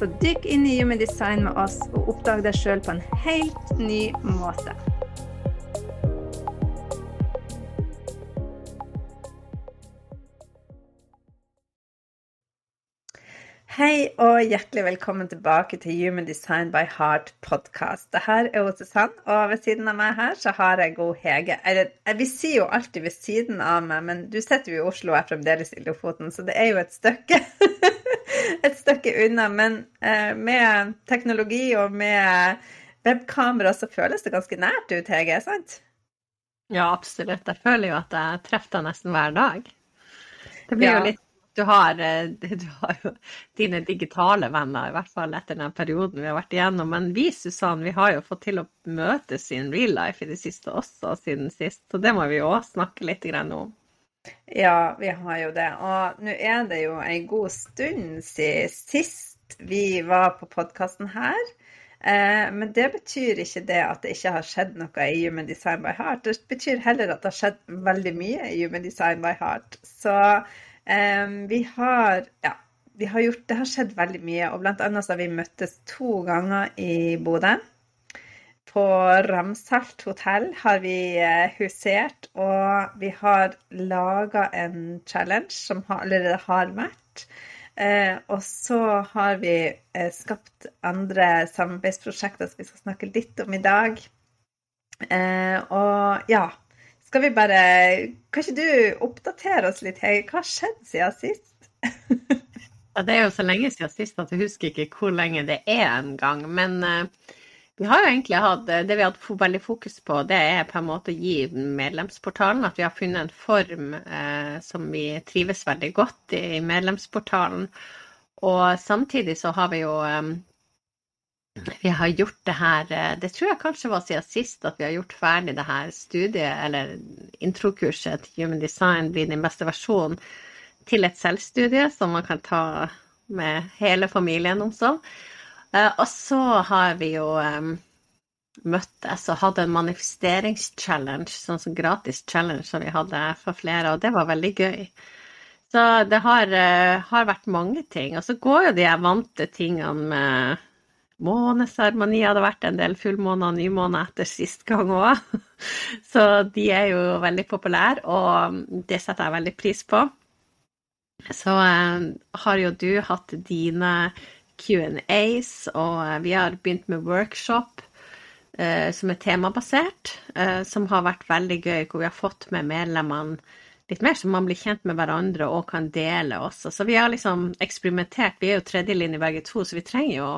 Så dykk inn i Human Design med oss og oppdag deg sjøl på en helt ny måte. Hei og hjertelig velkommen tilbake til Human Design by Heart podcast. Det her er hos Susann, og ved siden av meg her så har jeg god Hege. Eller, vi sier jo alltid ved siden av meg, men du sitter jo i Oslo og er fremdeles i Lofoten, så det er jo et stykke, et stykke unna. Men eh, med teknologi og med webkamera så føles det ganske nært ut, Hege, sant? Ja, absolutt. Jeg føler jo at jeg treffer deg nesten hver dag. Det blir Ja. jo litt du har, eh, du har jo dine digitale venner, i hvert fall etter den perioden vi har vært igjennom. Men vi, Susann, vi har jo fått til å møtes i en real life i det siste også, siden sist. Så det må vi òg snakke litt om. Ja, vi har jo det. Og nå er det jo en god stund siden sist vi var på podkasten her. Eh, men det betyr ikke det at det ikke har skjedd noe i Human Design by Heart. Det betyr heller at det har skjedd veldig mye i Human Design by Heart. Så vi har ja, vi har gjort, det har skjedd veldig mye. Og blant annet så har vi møttes to ganger i Bodø. På Ramsalt hotell har vi eh, husert, og vi har laga en challenge som allerede har vært. Eh, og så har vi eh, skapt andre samarbeidsprosjekter som vi skal snakke litt om i dag. Og ja, skal vi bare Kan ikke du oppdatere oss litt, Hege? Hva har skjedd siden sist? Ja, det er jo så lenge siden sist at jeg husker ikke hvor lenge det er engang. Men uh, vi har jo egentlig hatt Det vi har hatt veldig fokus på, det er på en måte å gi medlemsportalen. At vi har funnet en form uh, som vi trives veldig godt i, i medlemsportalen. Og samtidig så har vi jo eh, vi har gjort det her eh, Det tror jeg kanskje var siden sist at vi har gjort ferdig det her studiet, eller introkurset til Human Design, blir din beste versjon, til et selvstudie som man kan ta med hele familien om så. Eh, Og så har vi jo eh, møttes og hadde en manifesteringschallenge, sånn som gratis challenge som vi hadde for flere, og det var veldig gøy. Så det har, har vært mange ting. Og så går jo de vante tingene med måneseremoni hadde vært en del fullmåner og nymåner etter sist gang òg. Så de er jo veldig populære, og det setter jeg veldig pris på. Så eh, har jo du hatt dine Q&As, og eh, vi har begynt med workshop eh, som er temabasert, som har vært veldig gøy, hvor vi har fått med medlemmene litt mer, så man blir kjent med hverandre og kan dele også. Så vi har liksom eksperimentert. Vi er jo tredjelinje begge to, så vi trenger jo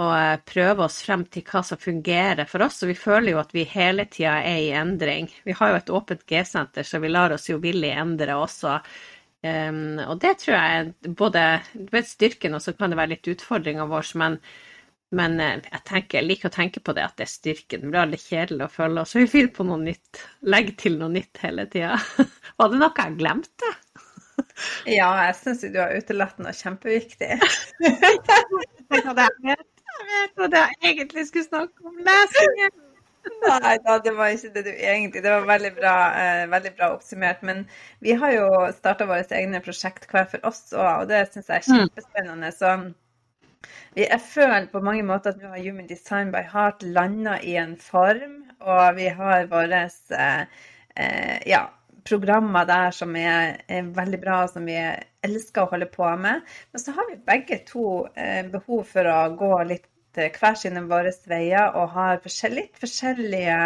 å eh, prøve oss frem til hva som fungerer for oss. Og vi føler jo at vi hele tida er i endring. Vi har jo et åpent G-senter, så vi lar oss jo villig endre også. Um, og det tror jeg både du styrken, og så kan det være litt utfordringa vår, men, men eh, jeg, tenker, jeg liker å tenke på det at det er styrken. Det blir aldri kjedelig å følge oss. Vi finner på noe nytt. Legg til noe nytt hele tida. Var det noe jeg glemte? Ja, jeg syns du har utelatt noe kjempeviktig. Vet, hva jeg egentlig skulle snakke om. Lesingen! Nei da, det var ikke det du egentlig Det var veldig bra, eh, veldig bra oppsummert. Men vi har jo starta våre egne prosjekt hver for oss òg, og det syns jeg er kjempespennende. Så vi, jeg føler på mange måter at nå har Human Design by Heart landa i en form, og vi har våre eh, eh, ja, programmer der som er, er veldig bra, og som vi elsker å holde på med. Men så har vi begge to eh, behov for å gå litt hver sine våre veier og har litt forskjellige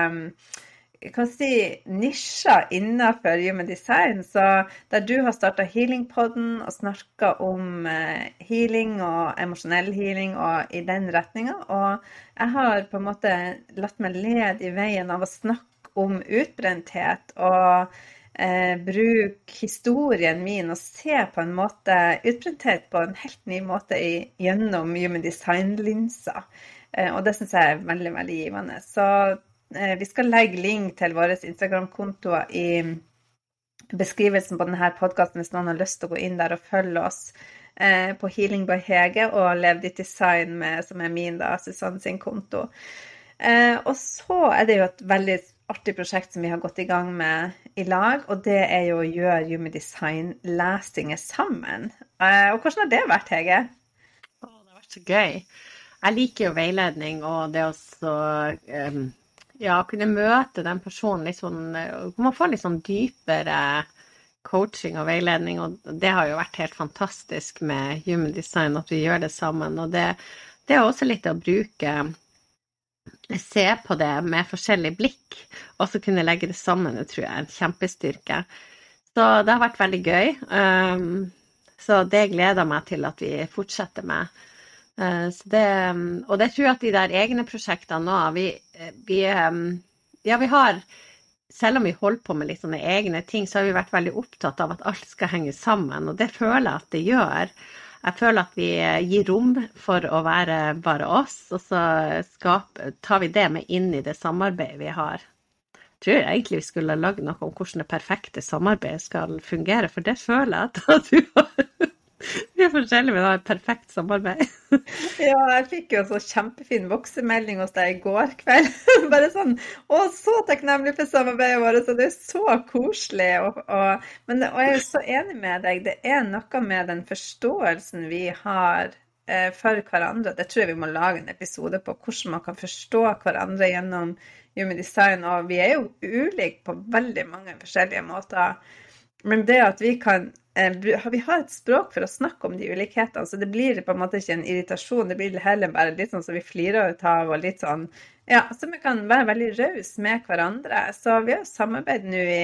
jeg kan si nisjer innenfor human design. Så der du har starta Healingpodden og snakka om eh, healing og emosjonell healing og i den retninga. Og jeg har på en måte latt meg lede i veien av å snakke om utbrenthet og eh, bruke historien min og se på en måte utprintert på en helt ny måte i, gjennom human design-linser. Og det syns jeg er veldig, veldig givende. Så vi skal legge link til våre Instagram-kontoer i beskrivelsen på denne podkasten hvis noen har lyst til å gå inn der og følge oss på Healing by Hege og Lev ditt design, med, som er min, da, Susanne sin konto. Og så er det jo et veldig artig prosjekt som vi har gått i gang med i lag, og det er jo å gjøre Human Design-lesinger sammen. Uh, og hvordan har det vært, Hege? Oh, det har vært så gøy. Jeg liker jo veiledning og det å ja, kunne møte den personen litt sånn Man får litt sånn dypere coaching og veiledning, og det har jo vært helt fantastisk med Human Design at vi gjør det sammen. Og det, det er også litt å bruke se på det med forskjellig blikk, og så kunne legge det sammen, det tror jeg er en kjempestyrke. Så det har vært veldig gøy. Um, så det gleder jeg meg til at vi fortsetter med. Uh, det, og det tror jeg at de der egne prosjektene nå, vi, vi um, Ja, vi har selv om vi holder på med litt sånne egne ting, så har vi vært veldig opptatt av at alt skal henge sammen, og det føler jeg at det gjør jeg føler at vi gir rom for å være bare oss, og så skaper, tar vi det med inn i det samarbeidet vi har. Jeg tror egentlig vi skulle lagd noe om hvordan det perfekte samarbeidet skal fungere, for det føler jeg at du har. Vi er forskjellige, men har et perfekt samarbeid. ja, jeg fikk jo en så kjempefin voksemelding hos deg i går kveld. Bare sånn Å, så takknemlig for samarbeidet vårt, så det er så koselig. Og, og, men, og jeg er så enig med deg. Det er noe med den forståelsen vi har eh, for hverandre. Det tror jeg vi må lage en episode på, hvordan man kan forstå hverandre gjennom human design. Og vi er jo ulike på veldig mange forskjellige måter. Men det at vi kan Eh, vi har et språk for å snakke om de ulikhetene, så det blir på en måte ikke en irritasjon. Det blir heller bare litt sånn som vi flirer ut av, og litt sånn Ja, så vi kan være veldig rause med hverandre. Så vi har samarbeidet nå i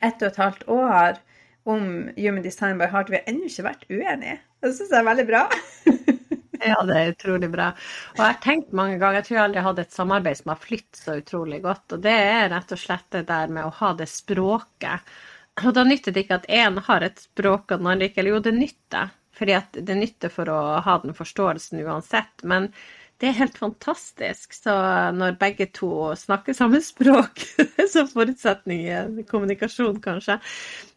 ett og et halvt år om Human Design by Heart. Vi har ennå ikke vært uenige. Det syns jeg er veldig bra. ja, det er utrolig bra. Og jeg har tenkt mange ganger, jeg tror jeg aldri har hatt et samarbeid som har flytt så utrolig godt. Og det er rett og slett det der med å ha det språket og da nytter det ikke at én har et språk og den andre ikke. Eller jo, det nytter, fordi det nytter for å ha den forståelsen uansett. Men det er helt fantastisk. Så når begge to snakker samme språk, så forutsetning i kommunikasjon, kanskje.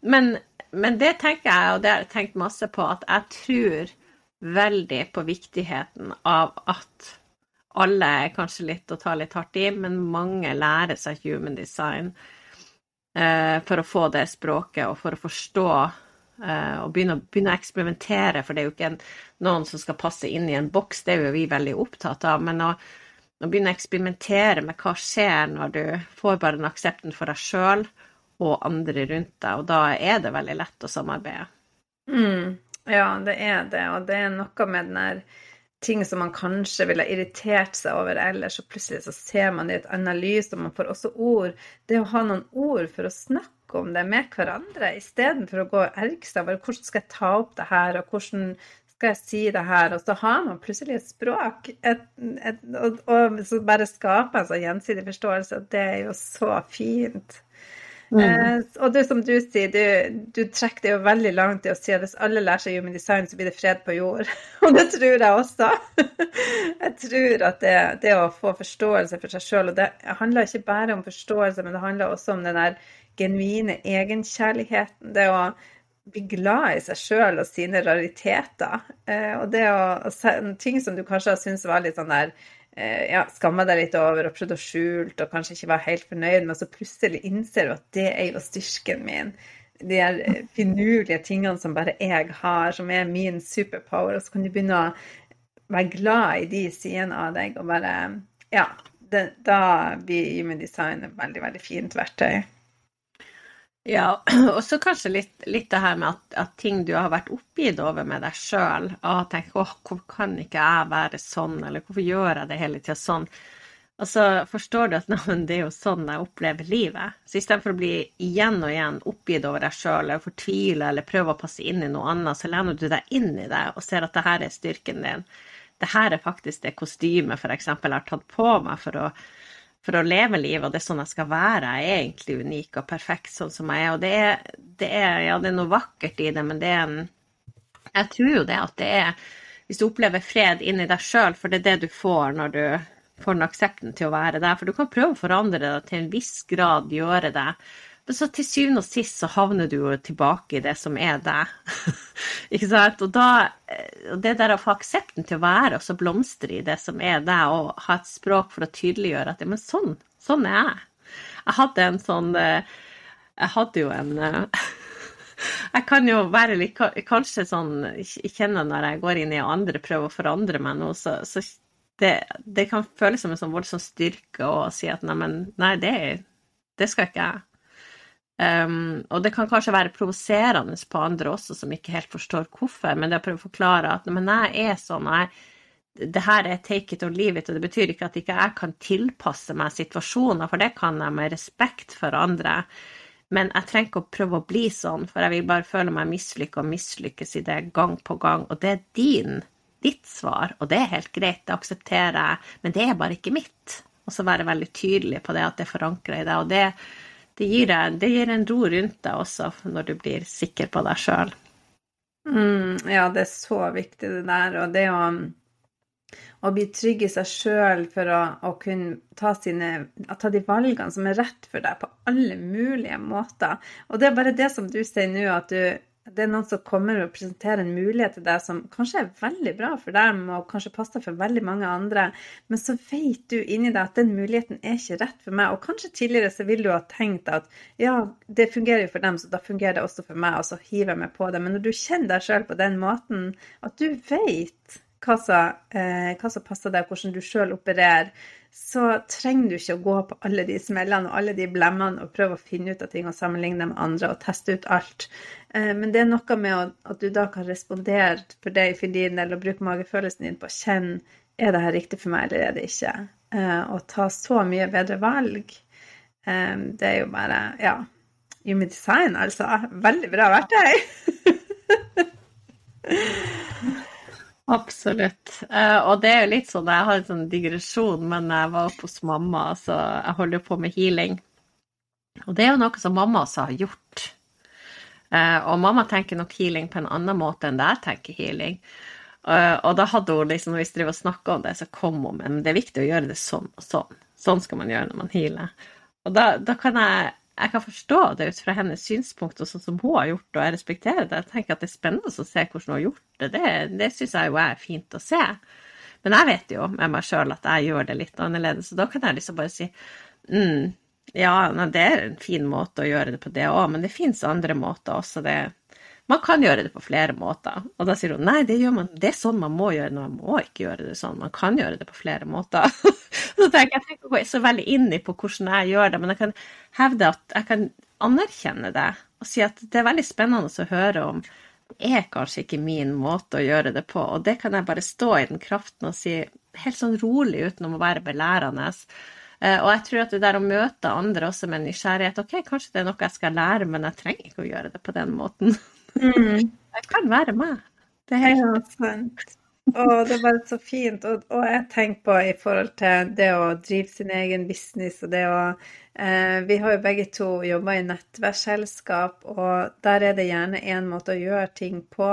Men, men, det tenker jeg, og det har jeg tenkt masse på, at jeg tror veldig på viktigheten av at alle er kanskje litt å ta litt hardt i, men mange lærer seg human design. Eh, for å få det språket og for å forstå eh, og begynne, begynne, å eksperimentere, for det er jo ikke en, noen som skal passe inn i en boks, det er jo vi veldig opptatt av. Men å, å begynne å eksperimentere med hva skjer når du får bare den aksepten for deg sjøl og andre rundt deg, og da er det veldig lett å samarbeide. Mm, ja, det er det, og det er noe med den der ting som man kanskje ville irritert seg over ellers, og plutselig så ser man det i et annet lys, og man får også ord. Det å ha noen ord for å snakke om det med hverandre, istedenfor å gå og erge seg over hvordan skal jeg ta opp det her, og hvordan skal jeg si det her, og så har man plutselig et språk, et, et, og, og, så bare skaper en sånn gjensidig forståelse, og det er jo så fint. Mm. Eh, og det som du sier, du, du trekker det jo veldig langt i å si at hvis alle lærer seg human design, så blir det fred på jord. og det tror jeg også. jeg tror at det, det, å få forståelse for seg sjøl, og det handler ikke bare om forståelse, men det handler også om den der genuine egenkjærligheten. Det å bli glad i seg sjøl og sine rariteter. Eh, og det å, ting som du kanskje har syntes var litt sånn der ja, skamma deg litt over og prøvde å skjule og kanskje ikke var helt fornøyd, men så plutselig innser du at det er jo styrken min. De her eh, finurlige tingene som bare jeg har, som er min superpower. Og så kan du begynne å være glad i de sidene av deg og bare Ja, det, da blir Human Design et veldig, veldig fint verktøy. Ja, og så kanskje litt, litt, det her med at, at, ting du har vært oppgitt over med deg sjøl, og tenker åh, hvorfor kan ikke jeg være sånn, eller hvorfor gjør jeg det hele tida sånn? Og så forstår du at navn, det er jo sånn jeg opplever livet. Så istedenfor å bli igjen og igjen oppgitt over deg sjøl, eller fortvile, eller prøve å passe inn i noe annet, så lener du deg inn i det og ser at det her er styrken din. Det her er faktisk det kostymet f.eks. jeg har tatt på meg for å for å leve livet, og det er sånn jeg skal være. Jeg er egentlig unik og perfekt sånn som jeg er. Og det er, det er, ja, det er noe vakkert i det, men det er Jeg tror jo det at det er hvis du opplever fred inni deg sjøl, for det er det du får når du får den aksepten til å være der. For du kan prøve å forandre deg til en viss grad, gjøre det. Men så til syvende og sist så havner du jo tilbake i det som er deg. ikke sant? Og da det der å få aksepten til å være og så blomstre i det som er deg, og ha et språk for å tydeliggjøre at ja, men sånn, sånn er jeg. Jeg hadde en sånn eh, Jeg hadde jo en eh, jeg kan jo være litt Kanskje sånn Jeg kjenner når jeg går inn i andre prøver å forandre meg nå, så, så det, det, kan føles som en sånn voldsom styrke å si at nei, nei det, det, skal ikke jeg. Um, og det kan kanskje være provoserende på andre også, som ikke helt forstår hvorfor, men det å prøve å forklare at men jeg er sånn, jeg, det her er take it or leave it, og det betyr ikke at ikke jeg kan tilpasse meg situasjoner, for det kan jeg med respekt for andre. Men jeg trenger ikke å prøve å bli sånn, for jeg vil bare føle meg mislykka og mislykkes i det gang på gang. Og det er din, ditt svar, og det er helt greit, det aksepterer jeg, men det er bare ikke mitt. Og så være veldig tydelig på det, at det er forankra i deg. Og det, det, gir deg, det gir en ro rundt deg også, når du blir sikker på deg sjøl. Mm, ja, det er så viktig, det der. Og det å å bli trygg i seg sjøl for å, å kunne ta, sine, ta, de valgene som er rett for deg, på alle mulige måter. Og det er bare det som du sier nå, at du, det er noen som kommer og presenterer en mulighet til deg som kanskje er veldig bra for dem, og kanskje passer for veldig mange andre, men så vet du inni deg at den muligheten er ikke rett for meg. Og kanskje tidligere så vil du ha tenkt at ja, det fungerer jo for dem, så da fungerer det også for meg, og så hiver jeg meg på det. Men når du kjenner deg sjøl på den måten, at du vet eh, hva som passer deg, hvordan du sjøl opererer, så trenger du ikke å gå på alle de smellene og alle de blemmene og prøve å finne ut av ting og sammenligne med andre og teste ut alt. Eh, men det er noe med at du da kan respondere for deg for din del og bruke magefølelsen din på å kjenne er det her riktig for meg, eller er det ikke? Eh, og ta så mye bedre valg. Eh, det er jo bare Ja. Human design, altså. Veldig bra verktøy. Absolutt. Uh, og det er jo litt sånn, jeg har en sånn digresjon, men jeg var oppe hos mamma, så jeg holder på med healing. Og det er jo noe som mamma også har gjort. Uh, og mamma tenker nok healing på en annen måte enn det jeg tenker healing. Uh, og da hadde hun liksom, når vi driver og om det, så kom hun med det er viktig å gjøre det sånn og sånn. Sånn skal man gjøre når man healer. Og da, da kan jeg jeg kan forstå det ut fra hennes synspunkt og sånn som hun har gjort, og jeg respekterer det. Jeg tenker at det er spennende å se hvordan hun har gjort det. Det, det syns jeg jo er fint å se. Men jeg vet jo med meg sjøl at jeg gjør det litt annerledes, så da kan jeg liksom bare si mm, ja, det er en fin måte å gjøre det på, det òg, men det fins andre måter også. Det, man kan gjøre det på flere måter. Og da sier hun nei, det, man, det er sånn man må gjøre det, man må ikke gjøre det sånn. Man kan gjøre det på flere måter. så tenker jeg, jeg ikke så veldig inn i på hvordan jeg gjør det, men jeg kan hevde at jeg kan anerkjenne det og si at det er veldig spennende å høre om. Det er kanskje ikke min måte å gjøre det på, og det kan jeg bare stå i den kraften og si helt sånn rolig uten å være belærende. Eh, og jeg tror at det der å møte andre også med nysgjerrighet Ok, kanskje det er noe jeg skal lære, men jeg trenger ikke å gjøre det på den måten. Mm. Jeg kan være meg. Det er helt sant. Og det er bare så fint. Og, og, jeg tenker på i forhold til det å drive sin egen business og det å eh, Vi har jo begge to jobba i nettverksselskap, og der er det gjerne én måte å gjøre ting på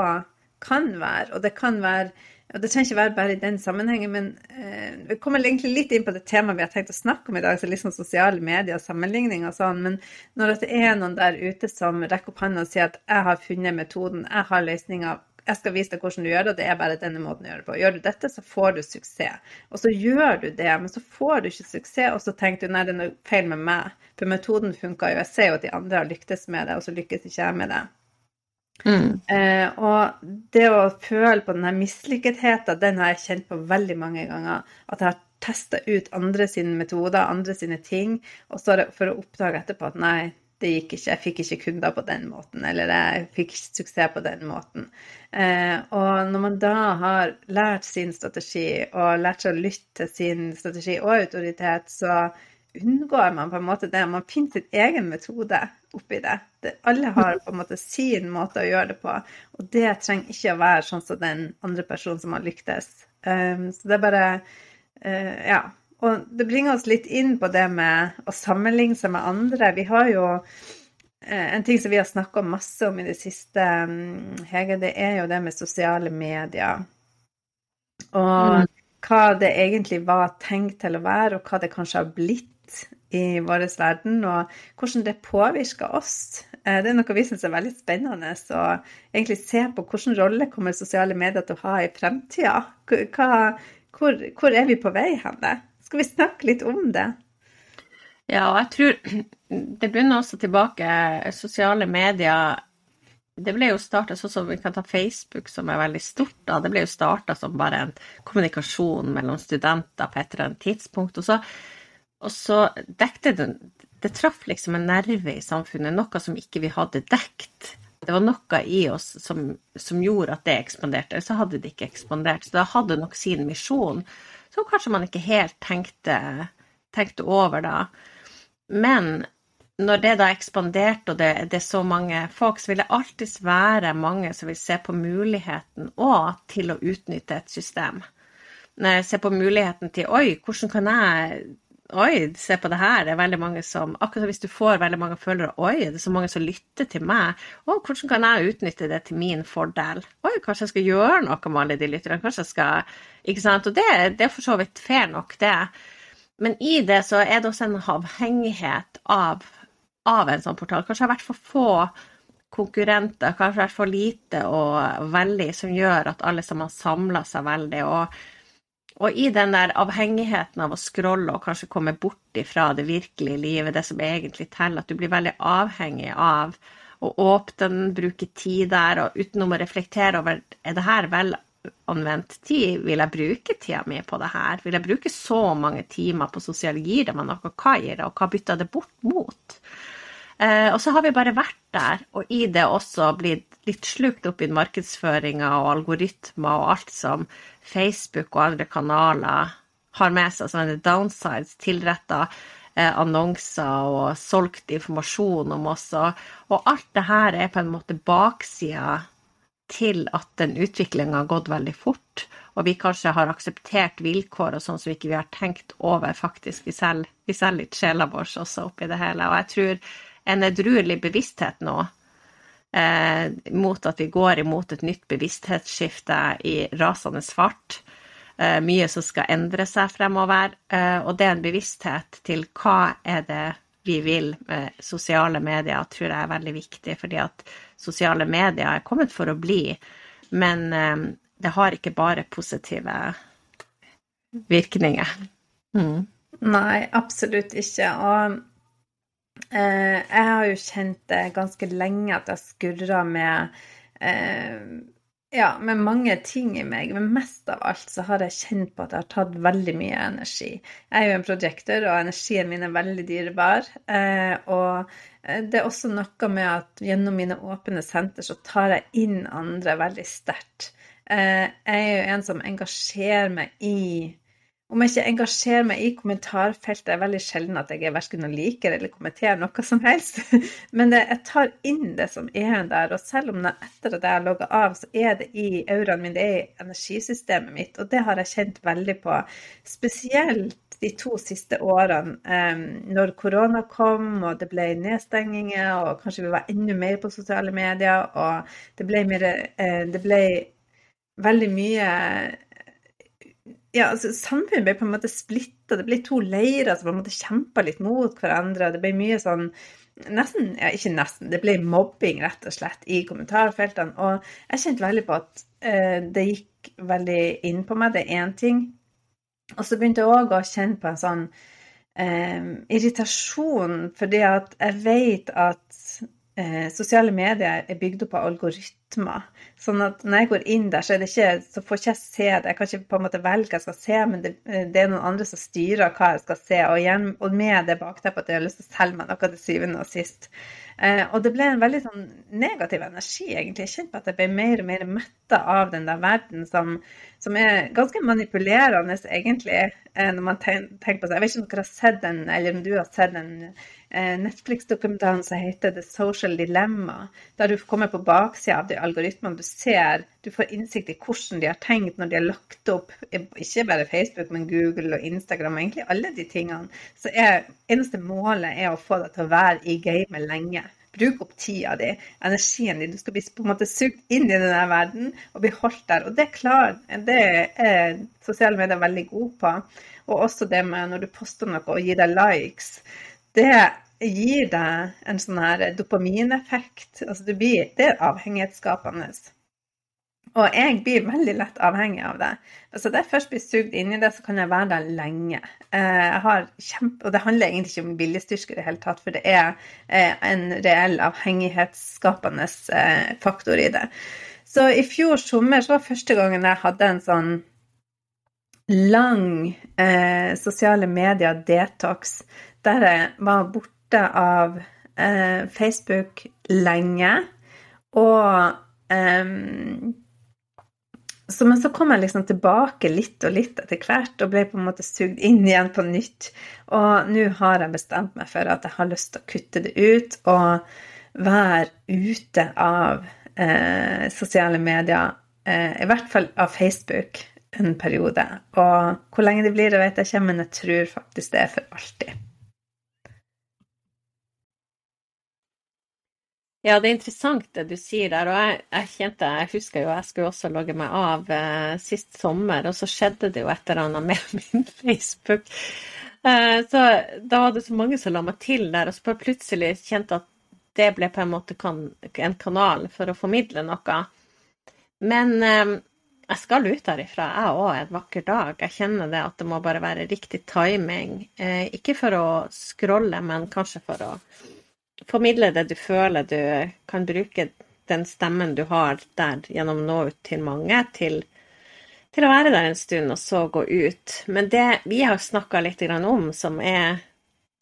kan være. Og det kan være og Det trenger ikke være bare i den sammenhengen, men eh, vi kommer egentlig litt inn på det temaet vi har tenkt å snakke om i dag, så litt sånn sosiale medier og sammenligning og sånn. Men når det er noen der ute som rekker opp hånda og sier at 'jeg har funnet metoden, jeg har løsninga', jeg skal vise deg hvordan du gjør det, og det er bare denne måten å gjøre det på. Gjør du dette, så får du suksess. Og så gjør du det, men så får du ikke suksess, og så tenker du nei, det er noe feil med meg. For metoden funka jo. Jeg ser jo at de andre har lyktes med det, og så lykkes ikke jeg med det. Mm. Eh, og det å føle på denne mislykketheten, den har jeg kjent på veldig mange ganger. At jeg har testa ut andre sine metoder, andre sine ting, og så for å oppdage etterpå at nei, det gikk ikke, jeg fikk ikke kunder på den måten, eller jeg fikk ikke suksess på den måten. Eh, og når man da har lært sin strategi, og lært seg å lytte til sin strategi og autoritet, så unngår man på en måte det. Man finner sin egen metode oppi det. det. Alle har på en måte sin måte å gjøre det på, og det trenger ikke å være sånn som den andre personen som har lyktes. Um, så det er bare uh, Ja. Og det bringer oss litt inn på det med å sammenligne seg med andre. Vi har jo uh, en ting som vi har snakka masse om i det siste, um, Hege, det er jo det med sosiale medier. Og mm. hva det egentlig var tenkt til å være, og hva det kanskje har blitt i vår verden, og hvordan det påvirker oss. Eh, det er noe vi syns er veldig spennende. å egentlig se på hvilken rolle kommer sosiale medier til å ha i fremtida. Hvor, hvor, er vi på vei hen? Skal vi snakke litt om det? Ja, og jeg tror det begynner også tilbake. Sosiale medier det ble jo starta sånn som vi kan ta Facebook, som er veldig stort. da, Det ble jo starta som bare en kommunikasjon mellom studenter på et eller annet tidspunkt. Og så og så dekte det Det traff liksom en nerve i samfunnet, noe som ikke vi hadde dekt. Det var noe i oss som, som gjorde at det ekspanderte, eller så hadde det ikke ekspandert. Så det hadde nok sin misjon, som kanskje man ikke helt tenkte, tenkte over da. Men når det da ekspanderte, og det, det, er så mange folk, så vil det alltids være mange som vil se på muligheten òg til å utnytte et system. Se på muligheten til Oi, hvordan kan jeg Oi, se på det her. Det er veldig mange som Akkurat hvis du får veldig mange følgere Oi, det er så mange som lytter til meg. Å, hvordan kan jeg utnytte det til min fordel? Oi, kanskje jeg skal gjøre noe med alle de lytterne? Kanskje jeg skal Ikke sant? Og det, det er for så vidt fair nok, det. Men i det så er det også en avhengighet av, av en sånn portal. Kanskje det har vært for få konkurrenter, kanskje det har vært for lite og veldig som gjør at alle sammen samler seg veldig. og og i den der avhengigheten av å scrolle og kanskje komme bort ifra det virkelige livet, det som egentlig teller, at du blir veldig avhengig av å åpne den, bruke tid der, og utenom å reflektere over er det her vel anvendt tid, vil jeg bruke tida mi på det her? Vil jeg bruke så mange timer på sosiale Gir det meg noe? Hva gir det, og hva bytter det bort mot? Eh, og så har vi bare vært der, og i det også blitt litt slukt opp i markedsføringa og algoritmer og alt som Facebook og andre kanaler har med seg, sånne downsides, tilretta eh, annonser og solgt informasjon om oss. Og alt det her er på en måte baksida til at den utviklinga har gått veldig fort, og vi kanskje har akseptert vilkår og sånn som vi ikke har tenkt over, faktisk. Vi selger, vi selger litt sjela vår også oppi det hele. Og jeg tror en edruelig bevissthet nå eh, mot at vi går imot et nytt bevissthetsskifte i rasende fart. Eh, mye som skal endre seg fremover. Eh, og det er en bevissthet til hva er det vi vil med sosiale medier, tror jeg er veldig viktig. Fordi at sosiale medier er kommet for å bli. Men eh, det har ikke bare positive virkninger. Mm. Nei, absolutt ikke. Og jeg har jo kjent det ganske lenge at jeg skurra med eh, ja, med mange ting i meg, men mest av alt så har jeg kjent på at jeg har tatt veldig mye energi. Jeg er jo en projector, og energien min er veldig dyrebar. Eh, og det er også noe med at gjennom mine åpne senter så tar jeg inn andre veldig sterkt. Jeg er jo en som engasjerer meg i om jeg ikke engasjerer meg i kommentarfeltet, er veldig sjelden at jeg er verken liker eller kommenterer noe som helst. Men det, jeg tar inn det som er der. Og selv om det, etter at jeg har logga av, så er det i auraen min, det er i energisystemet mitt. Og det har jeg kjent veldig på. Spesielt de to siste årene, når korona kom og det ble nedstenginger, og kanskje vi var enda mer på sosiale medier, og det ble, mer, uh, det ble veldig mye ja, altså, samfunnet ble på en måte splitta. Det ble to leirer som på en måte kjempa litt mot hverandre. Det ble mye sånn Nesten, ja ikke nesten, det ble mobbing rett og slett i kommentarfeltene. Og jeg kjente veldig på at eh, det gikk veldig inn på meg, det er én ting. Og så begynte jeg òg å kjenne på en sånn eh, irritasjon, fordi at jeg vet at eh, sosiale medier er bygd opp av algoritmer. Sånn at når jeg går inn der, så, ikke, så får ikke jeg se det. Jeg kan ikke på en måte velge hva jeg skal se, men det, eh, det, er noen andre som styrer hva jeg skal se. Og, igjen, og med det bakteppet at jeg har lyst til å selge meg noe til syvende og sist. Eh, og det ble en veldig sånn negativ energi, egentlig. Jeg kjente på at jeg ble mer og mer metta av den der verden som, som er ganske manipulerende, egentlig, eh, når man tenker på seg. Jeg vet ikke om dere har sett den, eller om du har sett den Eh, Netflix-dokumentaren som heter The Social Dilemma, der du kommer på baksida av de algoritmene. Du ser, du får innsikt i hvordan de har tenkt når de har lagt opp ikke bare Facebook, men Google og Instagram og egentlig alle de tingene. Så er, eneste målet er å få deg til å være i gamet lenge. Bruk opp tida di, energien din. Du skal bli på en måte sugd inn i denne verden og bli holdt der. Og det, er klart, det er sosiale medier veldig gode på. Og også det med når du poster noe og gir deg likes. Det gir deg en sånn her dopamineffekt. Altså blir, det er avhengighetsskapende. Og jeg blir veldig lett avhengig av det. Altså jeg først blir sugd inn i det, så kan jeg være der lenge. Eh, jeg har kjempe, og det handler egentlig ikke om viljestyrke i det hele tatt, for det er eh, en reell avhengighetsskapende eh, faktor i det. Så i fjor sommer så var første gangen jeg hadde en sånn lang eh, sosiale medier-detox, der jeg var borte av eh, Facebook lenge. Og um, så, men så kom jeg liksom tilbake litt og litt etter hvert og ble på en måte sugd inn igjen på nytt. Og nå har jeg bestemt meg for at jeg har lyst til å kutte det ut og være ute av eh, sosiale medier, eh, i hvert fall av Facebook, en periode. Og hvor lenge det blir, det vet jeg ikke, men jeg tror faktisk det er for alltid. Ja, det er interessant det du sier der. Og jeg, jeg kjente, jeg husker jo jeg skulle også logge meg av eh, sist sommer, og så skjedde det jo et eller annet med min Facebook. Eh, så da var det så mange som la meg til der, og så plutselig kjente at det ble på en måte kan, en kanal for å formidle noe. Men eh, jeg skal ut derifra, jeg òg, en vakker dag. Jeg kjenner det at det må bare være riktig timing. Eh, ikke for å scrolle, men kanskje for å formidle det du føler. Du kan bruke den stemmen du har der, gjennom å nå ut til mange, til, til, å være der en stund og så gå ut. Men det vi har snakka litt om, som er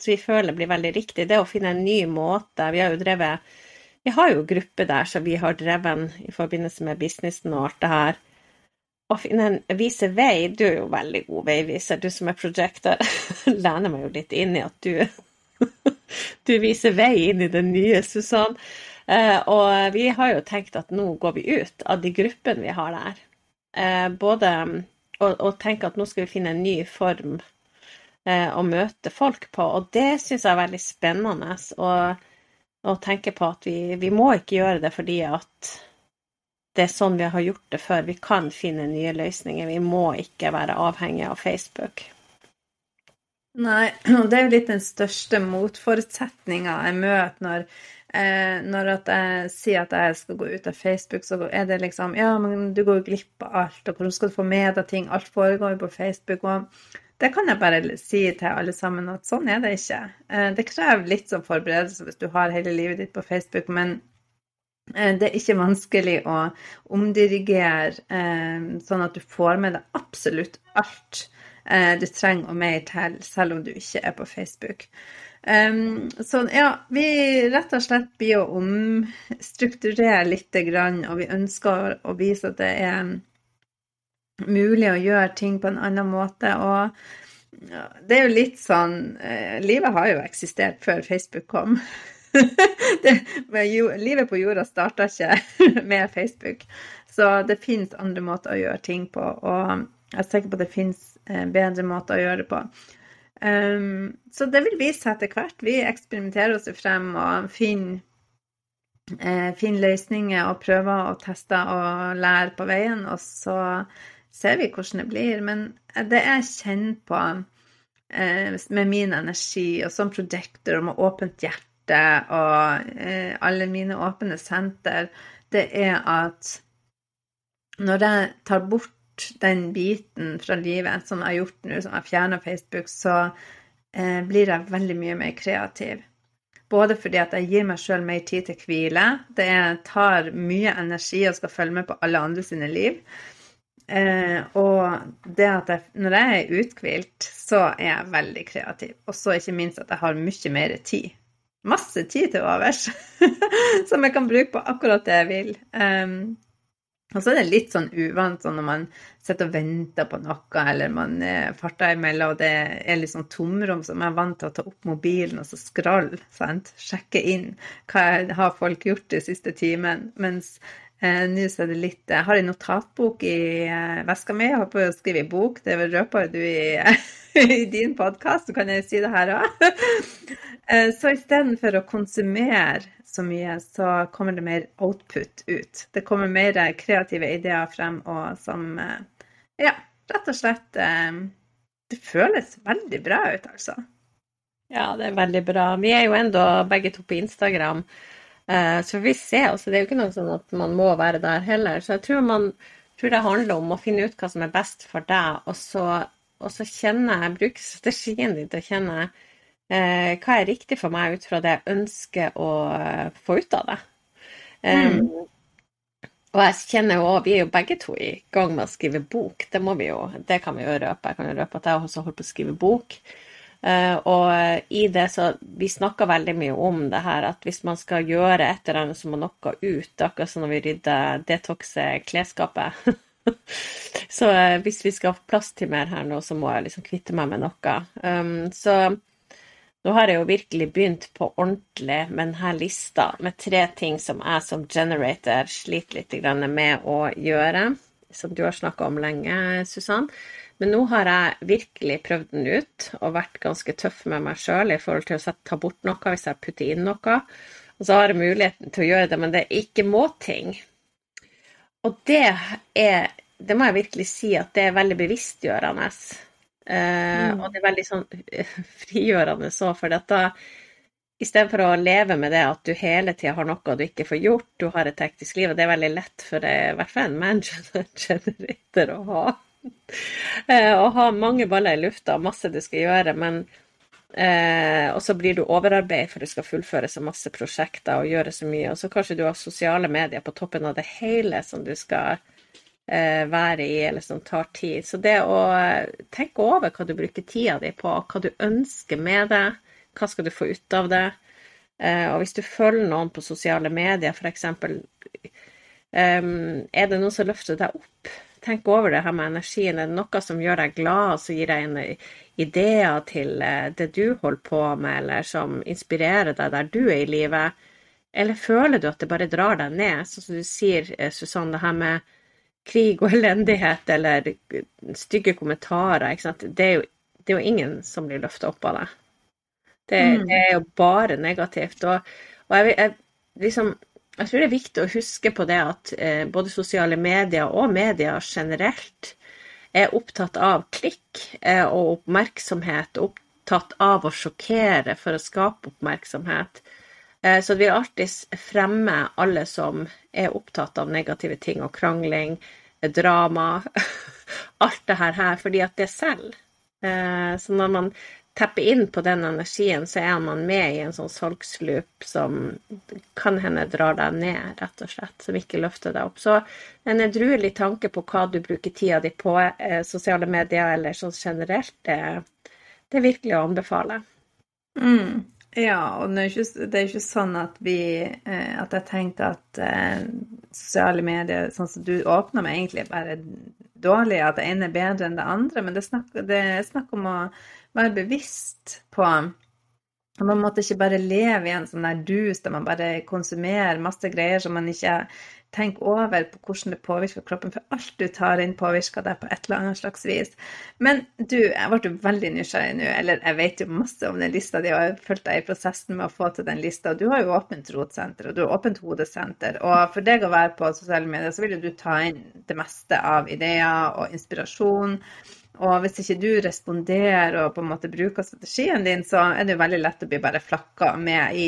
vi føler blir veldig riktig, det er å finne en ny måte. Vi har jo drevet Vi har jo gruppe der som vi har drevet i forbindelse med businessen og alt det her. Å finne en vise vei. Du er jo veldig god veiviser, du som er projector. Lener meg jo litt inn i at du du viser vei inn i den nye, Susann. Eh, og vi har jo tenkt at nå går vi ut av de gruppene vi har der. Eh, både og, og tenke at nå skal vi finne en ny form eh, å møte folk på. Og det syns jeg er veldig spennende. å tenke på at vi, vi må ikke gjøre det fordi at det er sånn vi har gjort det før. Vi kan finne nye løsninger. Vi må ikke være avhengig av Facebook. Nei, og det er jo litt den største motforutsetninga jeg møter når, eh, når jeg sier at jeg skal gå ut av Facebook, så er det liksom Ja, men du går jo glipp av alt, og hvordan skal du få med deg ting? Alt foregår jo på Facebook. og det kan jeg bare si til alle sammen at sånn er det ikke. Eh, det krever litt sånn forberedelse hvis du har hele livet ditt på Facebook, men eh, det er ikke vanskelig å omdirigere eh, sånn at du får med deg absolutt alt du trenger og mer til, selv om du ikke er på Facebook. Um, så ja, vi rett og slett blir å omstrukturere litt, og vi ønsker å vise at det er mulig å gjøre ting på en annen måte. Og det er jo litt sånn eh, Livet har jo eksistert før Facebook kom. det, livet på jorda starta ikke med Facebook. Så det finnes andre måter å gjøre ting på. Og jeg er sikker på at det finnes Eh, bedre måter å gjøre det på. Um, så det vil vise seg etter hvert. Vi eksperimenterer oss frem og finner, eh, finner løsninger og prøver og tester og lærer på veien. Og så ser vi hvordan det blir. Men det jeg kjenner på eh, med min energi og som projektor og med åpent hjerte og eh, alle mine åpne senter, det er at når jeg tar bort den biten fra livet som jeg har gjort nå, som jeg fjerna Facebook, så eh, blir jeg veldig mye mer kreativ. Både fordi at jeg gir meg sjøl mer tid til hvile. Det tar mye energi og skal følge med på alle andre sine liv. Eh, og det at jeg, når jeg er uthvilt, så er jeg veldig kreativ. Og så ikke minst at jeg har mye mer tid. Masse tid til overs som jeg kan bruke på akkurat det jeg vil. Um, og så er det litt sånn uvant sånn når man sitter og venter på noe, eller man eh, farter imellom, og det er litt sånn tomrom, så man er vant til å ta opp mobilen og så skralle, sant? Sjekke inn hva har folk gjort de siste timen. Mens Nå så er det litt Jeg har en notatbok i eh, veska mi. Jeg håper å skrive bok. Det røper du i, i din podkast, så kan jeg si det her òg. eh, så istedenfor å konsumere så mye, så kommer det mer output ut. Det kommer mer kreative ideer frem, og som eh, Ja, rett og slett eh, Det føles veldig bra ut, altså. Ja, det er veldig bra. Vi er jo enda begge to på Instagram. Eh, så vi ser altså det er jo ikke noe sånn at man må være der heller. Så jeg tror, man, tror det handler om å finne ut hva som er best for deg, og så, og så kjenne, bruke strategien din til å kjenne eh, hva er riktig for meg ut fra det jeg ønsker å eh, få ut av det. Mm. Um, og jeg kjenner jo Vi er jo begge to i gang med å skrive bok. Det må vi jo, det kan vi jo røpe. Jeg kan jo røpe at jeg også holder på å skrive bok. Uh, og i det så Vi snakker veldig mye om det her at hvis man skal gjøre et eller annet, så må noe ut. Akkurat som når vi rydder detoxer klesskapet. så uh, hvis vi skal ha plass til mer her nå, så må jeg liksom kvitte meg med noe. Um, så nå har jeg jo virkelig begynt på ordentlig med denne lista med tre ting som jeg som generator sliter litt med å gjøre. Som du har snakka om lenge, Susann. Men nå har jeg virkelig prøvd den ut og vært ganske tøff med meg sjøl i forhold til å ta bort noe hvis jeg putter inn noe. Og så har jeg muligheten til å gjøre det, men det er ikke må-ting. Og det er Det må jeg virkelig si at det er veldig bevisstgjørende. Eh, mm. Og det er veldig sånn frigjørende så, for dette Istedenfor å leve med det at du hele tida har noe du ikke får gjort, du har et hektisk liv, og det er veldig lett for det, i hvert fall en manager generator å ha. Eh, å ha mange baller i lufta, masse du skal gjøre, men eh, Og så blir du overarbeidet for du skal fullføre så masse prosjekter og gjøre så mye. Og så kanskje du har sosiale medier på toppen av det hele som du skal eh, være i, eller som tar tid. Så det å tenke over hva du bruker tida di på, hva du ønsker med det, hva skal du få ut av det. Eh, og hvis du følger noen på sosiale medier, f.eks. Um, er det noen som løfter deg opp? Tenk over det her med energien. Er det noe som gjør deg glad, og som gir deg en ideer til eh, det du holder på med, eller som inspirerer deg der du er i livet? Eller føler du at det bare drar deg ned, sånn som du sier, Susann, Susanne, det her med krig og elendighet eller stygge kommentarer. Det er jo, det er jo ingen som blir løfta opp av det. Det, mm. det, er jo bare negativt. Og, og jeg, jeg liksom jeg tror det er viktig å huske på det at eh, både sosiale medier og medier generelt er opptatt av klikk eh, og oppmerksomhet, opptatt av å sjokkere for å skape oppmerksomhet. Eh, så det vil alltid fremme alle som er opptatt av negative ting og krangling, drama, alt det her, fordi at det selger. Eh, så når man tepper inn på den energien, så er man med i en sånn salgsloop som kan hende drar deg ned, rett og slett, som ikke løfter deg opp. Så en edruelig tanke på hva du bruker tida di på, eh, sosiale medier eller sånn generelt, det, det, er virkelig å anbefale. Mm. Ja, og det er, ikke, det er ikke sånn at vi eh, At jeg tenkte at eh, sosiale medier, sånn som du åpna med, egentlig bare dårlig, at det ene er bedre enn det andre, men det er det er snakk om å være bevisst på og man måtte ikke bare leve i en sånn der dus der man bare konsumerer masse greier som man ikke tenker over på hvordan det påvirker kroppen, for alt du tar inn, påvirker deg på et eller annet slags vis. Men du, jeg ble veldig nysgjerrig nå, eller jeg vet jo masse om den lista di, og jeg har fulgt deg i prosessen med å få til den lista. Du har jo åpent rotsenter, og du har åpent hodesenter, og for deg å være på sosiale medier, så vil jo du ta inn det meste av ideer og inspirasjon. Og hvis ikke du responderer og på en måte bruker strategien din, så er det jo veldig lett å bli bare flakka med i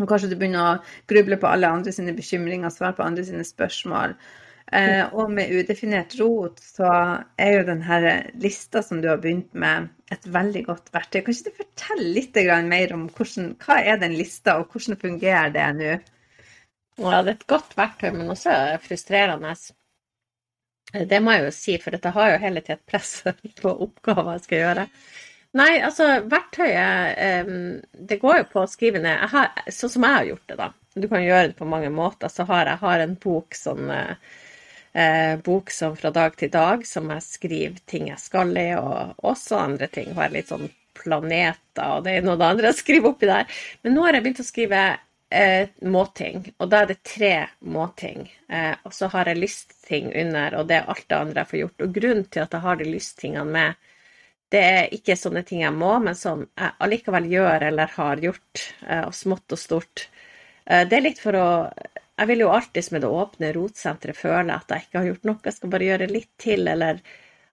og Kanskje du begynner å gruble på alle andre sine bekymringer, svare på andre sine spørsmål. Eh, og med udefinert rot så er jo denne lista som du har begynt med, et veldig godt verktøy. Kan ikke du fortelle litt mer om hvordan, hva er den lista, og hvordan fungerer det nå? Ja, det er et godt verktøy, men også frustrerende. Det må jeg jo si, for dette har jo hele tiden press på oppgaver jeg skal gjøre. Nei, altså verktøyet Det går jo på å skrive ned har, Sånn som jeg har gjort det, da. Du kan gjøre det på mange måter. Så har jeg har en bok sånn eh, bok som fra dag til dag, som jeg skriver ting jeg skal i, og også andre ting. Har litt sånn planeter og det er noe det andre jeg skriver oppi der. Men nå har jeg begynt å skrive eh, måting, og da er det tre måting. Eh, og så har jeg lystting under, og det er alt det andre jeg får gjort. Og grunnen til at jeg har de lysttingene med, det er ikke sånne ting jeg må, men som jeg allikevel gjør eller har gjort, eh, og smått og stort. Eh, det er litt for å Jeg vil jo alltid med det åpne rotsenteret føle at jeg ikke har gjort noe, jeg skal bare gjøre litt til, eller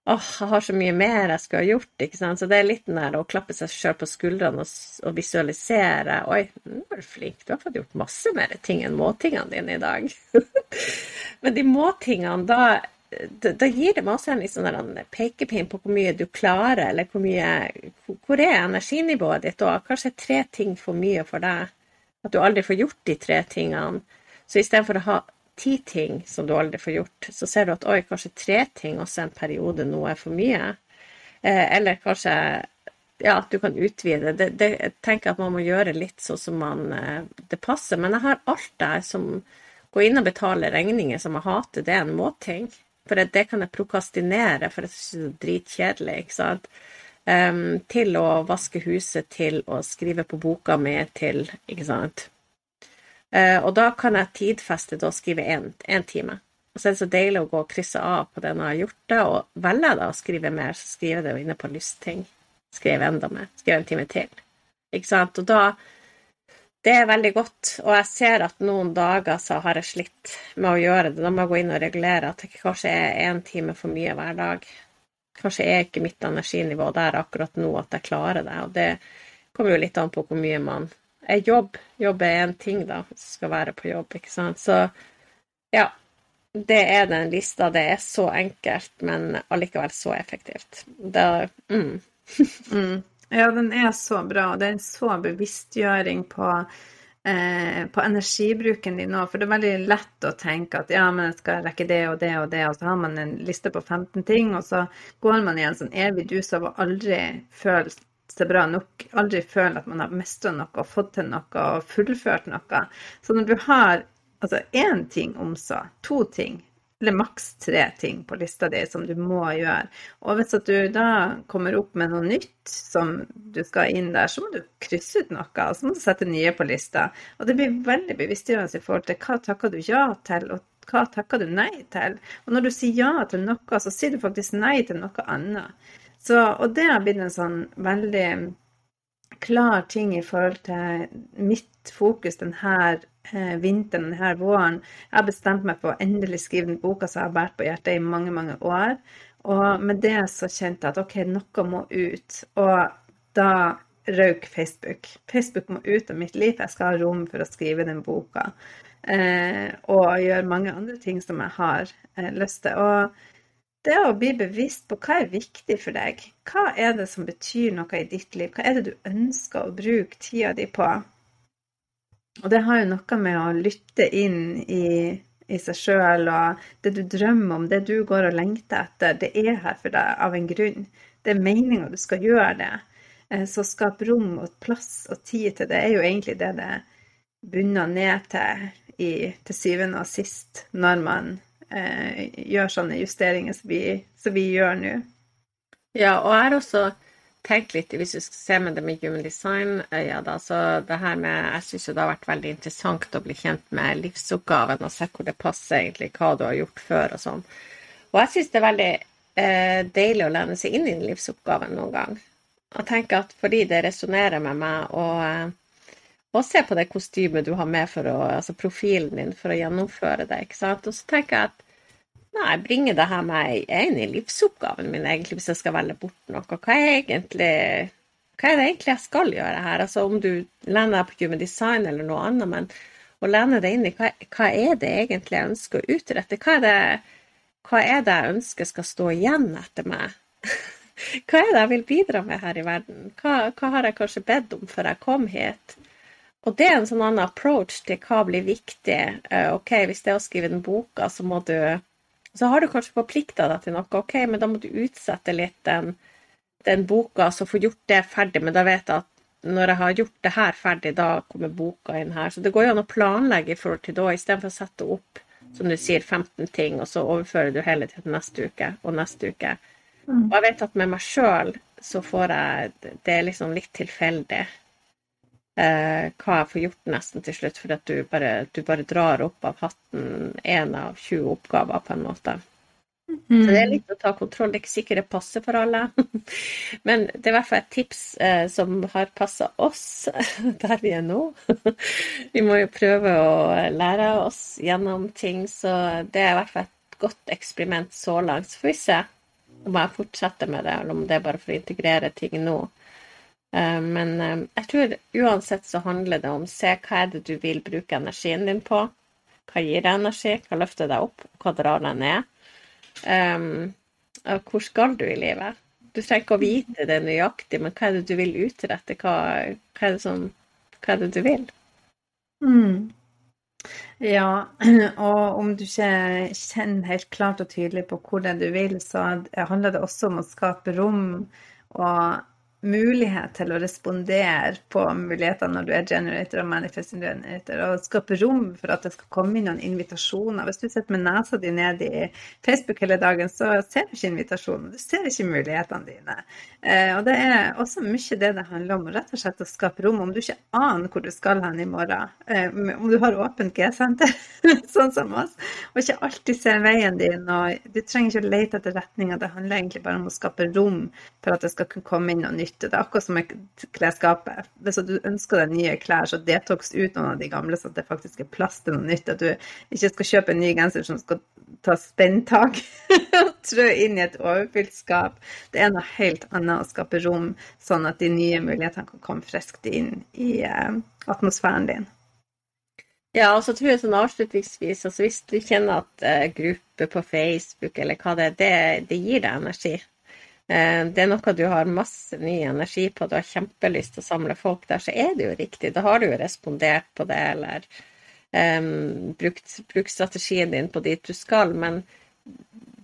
åh, jeg har så mye mer jeg skulle ha gjort, ikke sant. Så det er litt den der å klappe seg sjøl på skuldrene og, og, visualisere. Oi, nå er du flink, du har fått gjort masse mer ting enn måtingene dine i dag. Men de måtingene, da da gir det meg også en sånn pekepinn på hvor mye du klarer, eller hvor mye Hvor er energinivået ditt da? Kanskje tre ting for mye for deg? At du aldri får gjort de tre tingene. Så istedenfor å ha ti ting som du aldri får gjort, så ser du at oi, kanskje tre ting også en periode nå er for mye. Eh, eller kanskje ja, at du kan utvide. Det, det, jeg tenker at man må gjøre litt sånn som man, eh, det passer. Men jeg har alt der som går inn og betaler regninger som jeg hater. Det er en måting. For det kan jeg prokastinere, for jeg syns det er dritkjedelig. ikke sant? Um, til å vaske huset, til å skrive på boka mi, til Ikke sant. Uh, og da kan jeg tidfeste og skrive én time. Og så er det så deilig å gå og krysse av på det når jeg har gjort det, og velger jeg da å skrive mer, så skriver jeg det jo inne på lystting. Skriv enda mer. Skriv en time til. Ikke sant. Og da det er veldig godt, og jeg ser at noen dager så har jeg slitt med å gjøre det. Da må jeg gå inn og regulere at det kanskje er én time for mye hver dag. Kanskje er ikke mitt energinivå der akkurat nå at jeg klarer det. Og det kommer jo litt an på hvor mye man er jobb. Jobb er én ting, da, hvis du skal være på jobb, ikke sant. Så ja. Det er den lista. Det er så enkelt, men allikevel så effektivt. Det, mm. mm. Ja, den er så bra, og det er en så bevisstgjøring på, eh, på energibruken din nå. For det er veldig lett å tenke at ja, men jeg skal rekke det og det og det, og så har man en liste på 15 ting, og så går man i en sånn evig dus av å aldri føle seg bra nok, aldri føle at man har mestra noe fått til noe og fullført noe. Så når du har altså én ting om så, to ting, eller maks tre ting på lista di som du må gjøre. Og hvis du da kommer opp med noe nytt som du skal inn der, så må du krysse ut noe, og så må du sette nye på lista. Og det blir veldig bevisstgjørende i forhold til hva takker du ja til, og hva takker du nei til. Og når du sier ja til noe, så sier du faktisk nei til noe annet. Så, og det har blitt en sånn veldig klar ting i forhold til mitt fokus denne Eh, vinteren denne våren. Jeg har bestemt meg for å endelig skrive den boka som jeg har båret på hjertet i mange, mange år. Og med det så kjente jeg at OK, noe må ut. Og da røyk Facebook. Facebook må ut av mitt liv. Jeg skal ha rom for å skrive den boka. Eh, og gjøre mange andre ting som jeg har eh, lyst til. Og det å bli bevisst på hva er viktig for deg. Hva er det som betyr noe i ditt liv? Hva er det du ønsker å bruke tida di på? Og det har jo noe med å lytte inn i, i seg sjøl, og det du drømmer om, det du går og lengter etter, det er her for deg av en grunn. Det er meninga du skal gjøre det. Eh, så skap rom og plass og tid til det er jo egentlig det det bunner ned til i, til syvende og sist, når man eh, gjør sånne justeringer som vi, som vi gjør nå. Ja, og jeg har også tenkt litt, hvis du skal se med det med human design-øya, da, så det her med Jeg syns det har vært veldig interessant å bli kjent med livsoppgaven og se hvor det passer egentlig hva du har gjort før og sånn. Og jeg syns det er veldig eh, deilig å lene seg inn i livsoppgaven noen gang. Og tenke at fordi det resonnerer med meg, og, eh, og se på det kostymet du har med for å Altså profilen din for å gjennomføre det, ikke sant. Og så tenker jeg at Nei, bringer det her meg inn i livsoppgaven min, egentlig, hvis jeg skal velge bort noe? Hva er, egentlig, hva er det egentlig jeg skal gjøre her? Altså Om du lener deg på human design eller noe annet, men å lene deg inn i hva, hva, er det egentlig jeg ønsker å utrette? Hva er, det, hva er det jeg ønsker skal stå igjen etter meg? hva er det jeg vil bidra med her i verden? Hva, hva har jeg kanskje bedt om før jeg kom hit? Og det er en sånn annen approach til hva blir viktig. Eh, ok, hvis det er å skrive den boka, så må du så har du kanskje forplikta deg til noe, ok, men da må du utsette litt den, den boka, så få gjort det ferdig. Men da vet jeg at når jeg har gjort det her ferdig, da kommer boka inn her. Så det går jo an å planlegge i forhold til da, istedenfor å sette opp, som du sier, 15 ting, og så overfører du hele til neste uke og neste uke. Mm. Og jeg vet at med meg sjøl så får jeg Det er liksom litt tilfeldig. Eh, hva jeg får gjort nesten til slutt, fordi at du bare, du bare drar opp av hatten én av 20 oppgaver, på en måte. Mm. Så det er litt å ta kontroll. Det er ikke sikkert det passer for alle. Men det er i hvert fall et tips eh, som har passa oss der vi er nå. vi må jo prøve å lære oss gjennom ting, så det er i hvert fall et godt eksperiment så langt. Så får vi se om jeg fortsetter med det, eller om det er bare for å integrere ting nå. Eh, men eh, jeg tror uansett så handler det om se hva er det du vil bruke energien din på. Hva gir deg energi, hva løfter deg opp, hva drar deg ned. Um, hvor skal du i livet? Du trenger ikke å vite det nøyaktig, men hva er det du vil utrette? Hva, hva, er, det som, hva er det du vil? Mm. Ja, og om du ikke kjenner helt klart og tydelig på hvor det er du vil, så handler det også om å skape rom og mulighet til å respondere på mulighetene når du er generator og manifesting generator, og skape rom for at det skal komme inn noen invitasjoner. Hvis du sitter med nesa di ned i Facebook hele dagen, så ser du ikke invitasjonen, du ser ikke mulighetene dine. Eh, og det er også mye det det handler om, rett og slett å skape rom. Om du ikke aner hvor du skal hen i morgen, eh, om du har åpent G-senter, sånn som oss, og ikke alltid ser veien din, og du trenger ikke å lete etter retninga, det handler egentlig bare om å skape rom for at det skal kunne komme inn noe nytt nytte. Det er akkurat som med klesskapet. Hvis du ønsker deg nye klær, så detox ut noen av de gamle, så det faktisk er plass til noe nytt. At du ikke skal kjøpe en ny genser som skal ta spenntak og trø inn i et overfylt skap. Det er noe helt annet å skape rom, sånn at de nye mulighetene kan komme friskt inn i uh, atmosfæren din. Ja, og så tror jeg sånn avslutningsvis, altså hvis du kjenner at uh, gruppe på Facebook eller hva det er, det, det gir deg energi. Eh, det er noe du har masse ny energi på, du har kjempelyst til å samle folk der, så er det jo riktig. Da har du jo respondert på det, eller um, brukt, brukt, strategien din på dit du skal. Men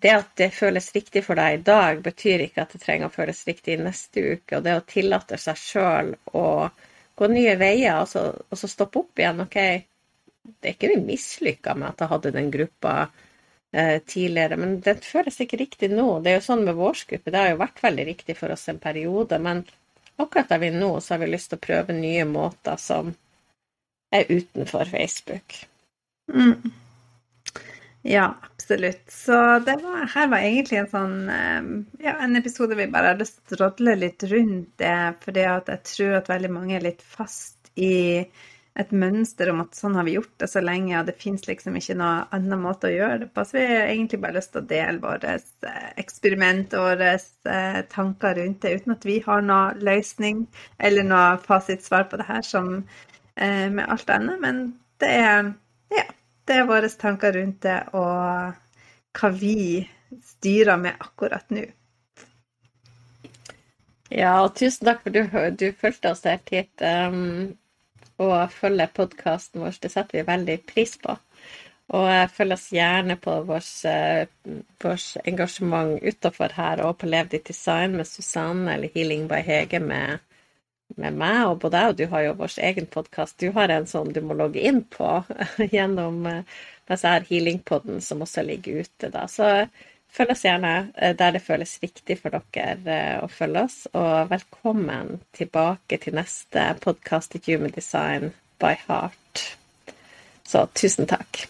det at det føles riktig for deg i dag, betyr ikke at det trenger å føles riktig i neste uke. Og det å tillate seg sjøl å gå nye veier, og så, og så stoppe opp igjen. OK, det er ikke vi mislykka med at jeg hadde den gruppa Eh, tidligere. Men det føles ikke riktig nå. Det er jo sånn med vårsgruppe, det har jo vært veldig riktig for oss en periode. Men akkurat der vi er nå, så har vi lyst til å prøve nye måter som er utenfor Facebook. Mm. Ja, absolutt. Så var, her var egentlig en sånn eh, ja, en episode vi bare har lyst til å rådle litt rundt det, fordi at jeg tror at veldig mange er litt fast i et mønster om at sånn har vi gjort det så lenge, og det fins liksom ikke noe annen måte å gjøre det på. Så vi har egentlig bare lyst til å dele våre eh, eksperiment og våre eh, tanker rundt det, uten at vi har noen løsning eller noe fasitsvar på det her som eh, med alt annet. Men det er, ja, det er våre tanker rundt det, og hva vi styrer med akkurat nå. Ja, og tusen takk for at du, du fulgte oss helt hit. Um, og følge podkasten vår. Det setter vi veldig pris på. Og følg oss gjerne på vårt, vårt engasjement utafor her og på Lev ditt design med Susanne eller Healing by Hege med, med meg. Og både deg. og du har jo vår egen podkast. Du har en sånn du må logge inn på gjennom mens jeg har Healingpodden som også ligger ute. da. Så følg oss gjerne eh, der det føles riktig for dere eh, å følge oss. Og velkommen tilbake til neste podkast i Human Design by Heart. Så tusen takk.